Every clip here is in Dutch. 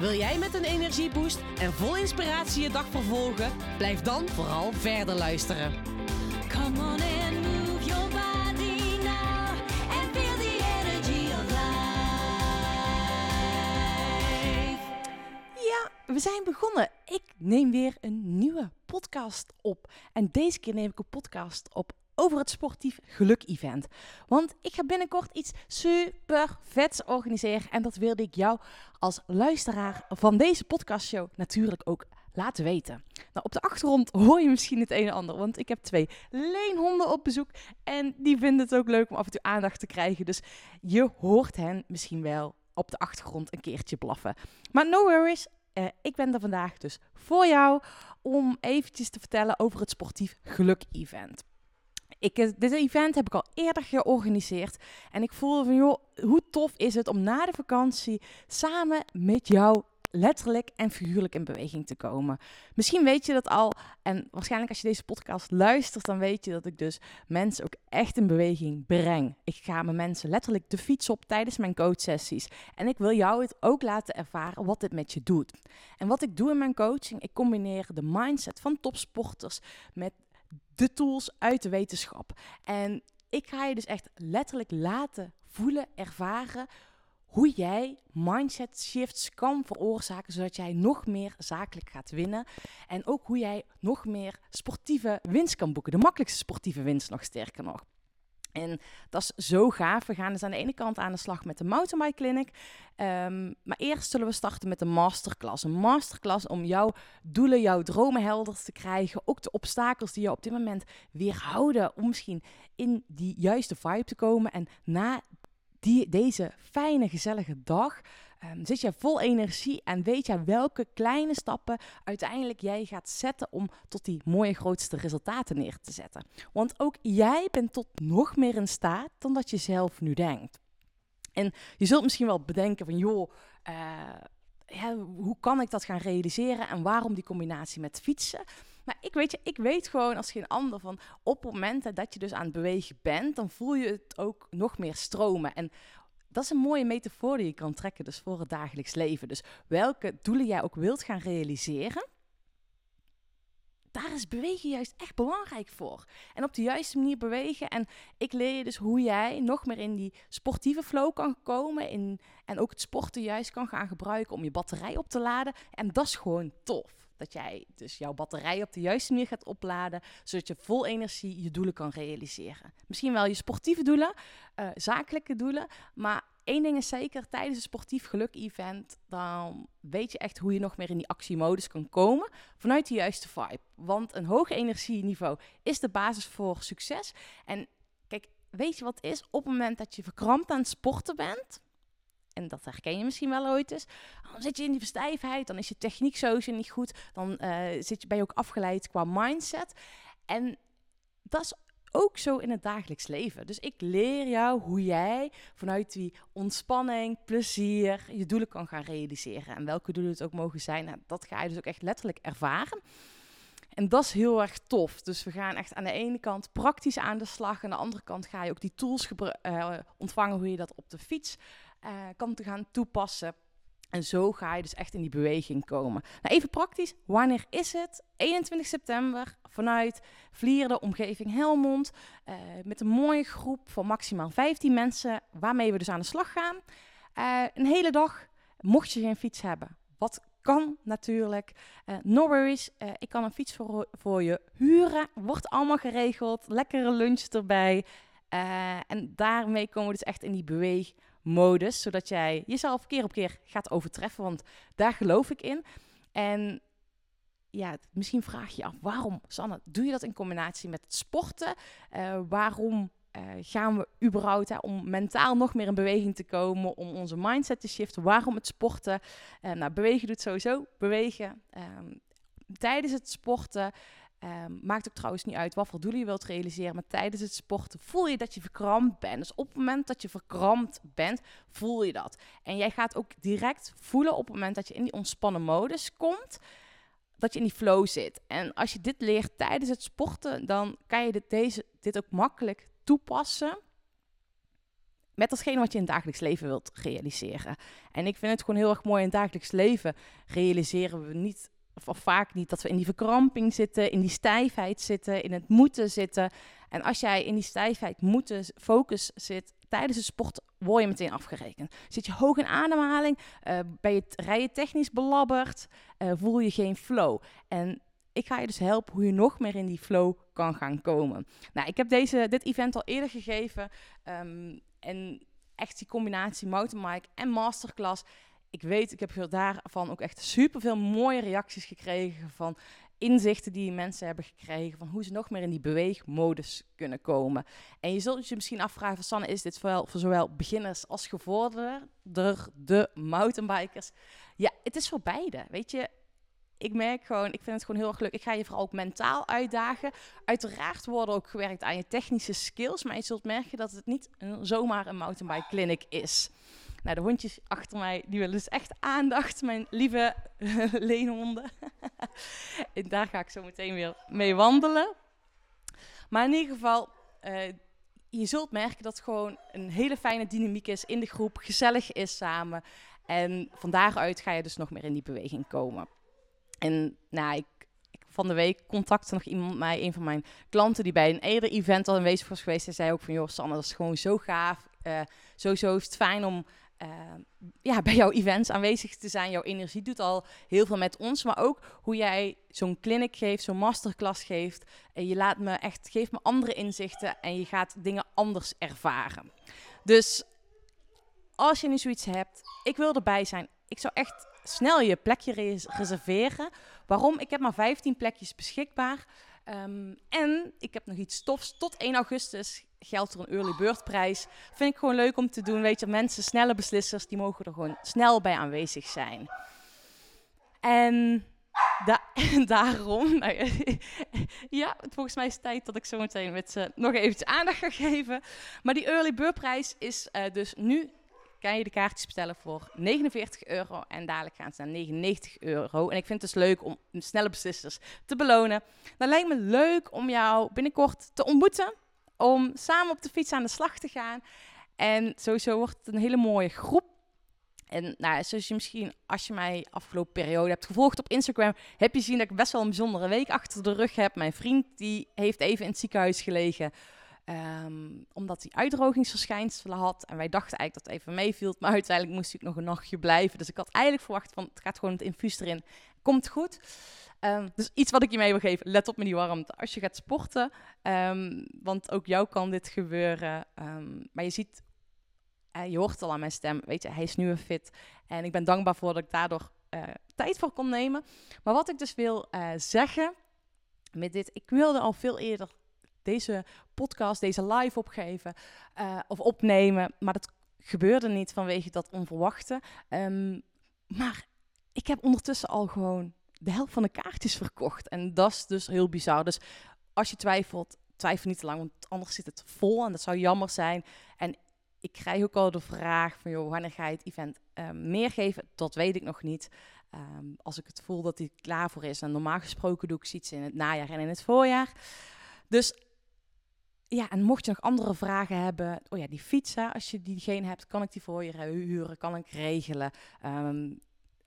Wil jij met een energieboost en vol inspiratie je dag vervolgen? Blijf dan vooral verder luisteren. Come on and move your body now and feel the energy of life. Ja, we zijn begonnen. Ik neem weer een nieuwe podcast op. En deze keer neem ik een podcast op over het sportief geluk-event. Want ik ga binnenkort iets super vets organiseren. En dat wilde ik jou als luisteraar van deze podcastshow natuurlijk ook laten weten. Nou, op de achtergrond hoor je misschien het een en ander, want ik heb twee leenhonden op bezoek en die vinden het ook leuk om af en toe aandacht te krijgen. Dus je hoort hen misschien wel op de achtergrond een keertje blaffen. Maar no worries, eh, ik ben er vandaag dus voor jou om eventjes te vertellen over het sportief geluk-event. Ik, eh, dit event heb ik al eerder georganiseerd. En ik voelde van, joh, hoe tof is het om na de vakantie samen met jou letterlijk en figuurlijk in beweging te komen. Misschien weet je dat al. En waarschijnlijk als je deze podcast luistert, dan weet je dat ik dus mensen ook echt in beweging breng. Ik ga mijn mensen letterlijk de fiets op tijdens mijn coachsessies. En ik wil jou het ook laten ervaren wat dit met je doet. En wat ik doe in mijn coaching, ik combineer de mindset van topsporters met de tools uit de wetenschap. En ik ga je dus echt letterlijk laten voelen, ervaren hoe jij mindset shifts kan veroorzaken, zodat jij nog meer zakelijk gaat winnen. En ook hoe jij nog meer sportieve winst kan boeken. De makkelijkste sportieve winst nog sterker nog. En dat is zo gaaf. We gaan dus aan de ene kant aan de slag met de Mountain Bike Clinic. Ehm, maar eerst zullen we starten met een masterclass. Een masterclass om jouw doelen, jouw dromen helder te krijgen. Ook de obstakels die je op dit moment weerhouden om misschien in die juiste vibe te komen. En na die, deze fijne, gezellige dag ehm, zit je vol energie en weet je welke kleine stappen uiteindelijk jij gaat zetten om tot die mooie grootste resultaten neer te zetten. Want ook jij bent tot nog meer in staat dan dat je zelf nu denkt. En je zult misschien wel bedenken van joh, eh, hoe kan ik dat gaan realiseren en waarom die combinatie met fietsen? Maar ik weet je, ik weet gewoon als geen ander van op momenten dat je dus aan het bewegen bent, dan voel je het ook nog meer stromen. En dat is een mooie metafoor die je kan trekken dus voor het dagelijks leven. Dus welke doelen jij ook wilt gaan realiseren, daar is bewegen juist echt belangrijk voor. En op de juiste manier bewegen. En ik leer je dus hoe jij nog meer in die sportieve flow kan komen. En ook het sporten juist kan gaan gebruiken om je batterij op te laden. En dat is gewoon tof. Dat jij dus jouw batterij op de juiste manier gaat opladen. Zodat je vol energie je doelen kan realiseren. Misschien wel je sportieve doelen, uh, zakelijke doelen. Maar één ding is zeker, tijdens een sportief geluk-event, dan weet je echt hoe je nog meer in die actiemodus kan komen vanuit de juiste vibe. Want een hoog energieniveau is de basis voor succes. En kijk, weet je wat is? Op het moment dat je verkrampt aan het sporten bent, en dat herken je misschien wel ooit eens, dan zit je in die verstijfheid, dan is je techniek sowieso niet goed, dan uh, zit je, ben je ook afgeleid qua mindset. En dat is ook zo in het dagelijks leven. Dus ik leer jou hoe jij vanuit die ontspanning, plezier, je doelen kan gaan realiseren. En welke doelen het ook mogen zijn, nou, dat ga je dus ook echt letterlijk ervaren. En dat is heel erg tof. Dus we gaan echt aan de ene kant praktisch aan de slag. Aan de andere kant ga je ook die tools uh, ontvangen hoe je dat op de fiets uh, kan te gaan toepassen. En zo ga je dus echt in die beweging komen. Nou, even praktisch, wanneer is het? 21 september vanuit Vlierde, omgeving Helmond. Uh, met een mooie groep van maximaal 15 mensen, waarmee we dus aan de slag gaan. Uh, een hele dag, mocht je geen fiets hebben. Wat kan natuurlijk. Uh, no worries, ik kan een fiets voor, voor je huren. Wordt allemaal geregeld. Lekkere lunch erbij. en daarmee komen we dus echt in die beweging modus, zodat jij jezelf keer op keer gaat overtreffen, want daar geloof ik in. En ja, misschien vraag je je af, waarom, Sanne, doe je dat in combinatie met sporten? Uh, waarom uh, gaan we überhaupt, hè, om mentaal nog meer in beweging te komen, om onze mindset te shiften, waarom het sporten? Uh, nou, bewegen doet sowieso bewegen. Um, tijdens het sporten, ehm, maakt ook trouwens niet uit wat voor doelen je wilt realiseren, maar tijdens het sporten voel je dat je verkrampt bent. Dus op het moment dat je verkrampt bent, voel je dat. En jij gaat ook direct voelen op het moment dat je in die ontspannen modus komt, dat je in die flow zit. En als je dit leert tijdens het sporten, dan kan je dit, deze, dit ook makkelijk toepassen met datgene wat je in dagelijks leven wilt realiseren. En ik vind het gewoon heel erg mooi in het dagelijks leven realiseren we niet, of, vaak niet, dat we in die verkramping zitten, in die stijfheid zitten, in het moeten zitten. En als jij in die stijfheid, moeten, focus zit tijdens het sport, word je meteen afgerekend. Zit je hoog in ademhaling, eh, ben je rij je technisch belabberd, eh, voel je geen flow. En ik ga je dus helpen hoe je nog meer in die flow kan gaan komen. Nou, ik heb deze, dit event al eerder gegeven. ehm, en echt die combinatie mountainbike en masterclass. Ik weet, ik heb daarvan ook echt superveel mooie reacties gekregen van inzichten die mensen hebben gekregen van hoe ze nog meer in die beweegmodus kunnen komen. En je zult je misschien afvragen Sanne, is dit voor, voor zowel beginners als gevorderden, de mountainbikers? Ja, het is voor beide. Weet je, ik merk gewoon, ik vind het gewoon heel erg leuk. Ik ga je vooral ook mentaal uitdagen. Uiteraard wordt er ook gewerkt aan je technische skills, maar je zult merken dat het niet zomaar een mountainbike clinic is. Nou, de hondjes achter mij, die willen dus echt aandacht, mijn lieve leenhonden. en daar ga ik zo meteen weer mee wandelen. Maar in ieder geval, eh, je zult merken dat het gewoon een hele fijne dynamiek is in de groep, gezellig is samen. En van daaruit ga je dus nog meer in die beweging komen. En nou, ik, van de week contacte nog iemand mij, een van mijn klanten die bij een eerder event al aanwezig was geweest. Hij zei ook van, joh Sanne, dat is gewoon zo gaaf. Eh, sowieso is het fijn om ja, bij jouw events aanwezig te zijn. Jouw energie doet al heel veel met ons, maar ook hoe jij zo'n clinic geeft, zo'n masterclass geeft. En je laat me echt, geeft me andere inzichten en je gaat dingen anders ervaren. Dus als je nu zoiets hebt, ik wil erbij zijn. Ik zou echt snel je plekje res- reserveren. Waarom? Ik heb maar 15 plekjes beschikbaar. Ehm, en ik heb nog iets tofs. Tot 1 augustus geldt er een early bird prijs. Vind ik gewoon leuk om te doen. Weet je, mensen, snelle beslissers, die mogen er gewoon snel bij aanwezig zijn. En da daarom, nou ja, volgens mij is het tijd dat ik zo meteen met ze nog eventjes aandacht ga geven. Maar die early bird prijs is eh, dus nu kan je de kaartjes bestellen voor 49 euro. En dadelijk gaan ze naar 99 euro. En ik vind het dus leuk om snelle beslissers te belonen. Dan lijkt me leuk om jou binnenkort te ontmoeten. Om samen op de fiets aan de slag te gaan. En sowieso wordt het een hele mooie groep. En nou, zoals je misschien, als je mij afgelopen periode hebt gevolgd op Instagram, heb je gezien dat ik best wel een bijzondere week achter de rug heb. Mijn vriend die heeft even in het ziekenhuis gelegen. Ehm, omdat hij uitdrogingsverschijnselen had. En wij dachten eigenlijk dat het even meeviel. Maar uiteindelijk moest ook nog een nachtje blijven. Dus ik had eigenlijk verwacht van het gaat gewoon het infuus erin. Komt goed. Ehm, dus iets wat ik je mee wil geven. Let op met die warmte. Als je gaat sporten. ehm, want ook jou kan dit gebeuren. Ehm, maar je ziet, eh, je hoort al aan mijn stem. Weet je, hij is nu weer fit. En ik ben dankbaar voor dat ik daardoor eh, tijd voor kon nemen. Maar wat ik dus wil eh, zeggen met dit. Ik wilde al veel eerder deze podcast, deze live opgeven of opnemen. Maar dat gebeurde niet vanwege dat onverwachte. Maar ik heb ondertussen al gewoon de helft van de kaartjes verkocht. En dat is dus heel bizar. Dus als je twijfelt, twijfel niet te lang, want anders zit het vol en dat zou jammer zijn. En ik krijg ook al de vraag van, joh, wanneer ga je het event eh, meer geven? Dat weet ik nog niet. Ehm, als ik het voel dat hij klaar voor is. En normaal gesproken doe ik zoiets in het najaar en in het voorjaar. Dus ja, en mocht je nog andere vragen hebben, oh ja, die fietsen, als je diegene hebt, kan ik die voor je huren, kan ik regelen. Ehm,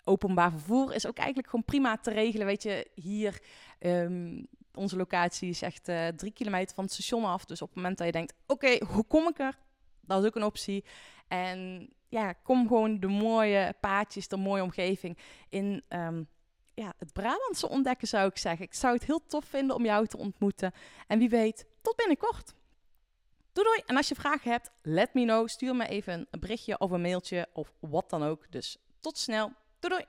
openbaar vervoer is ook eigenlijk gewoon prima te regelen. Weet je, hier, ehm, onze locatie is echt eh, drie kilometer van het station af. Dus op het moment dat je denkt, oké, hoe kom ik er? Dat is ook een optie. En ja, kom gewoon de mooie paadjes, de mooie omgeving in ehm, ja, het Brabantse ontdekken, zou ik zeggen. Ik zou het heel tof vinden om jou te ontmoeten. En wie weet, tot binnenkort. Doei doei. En als je vragen hebt, let me know. Stuur me even een berichtje of een mailtje of wat dan ook. Dus tot snel. トゥルイ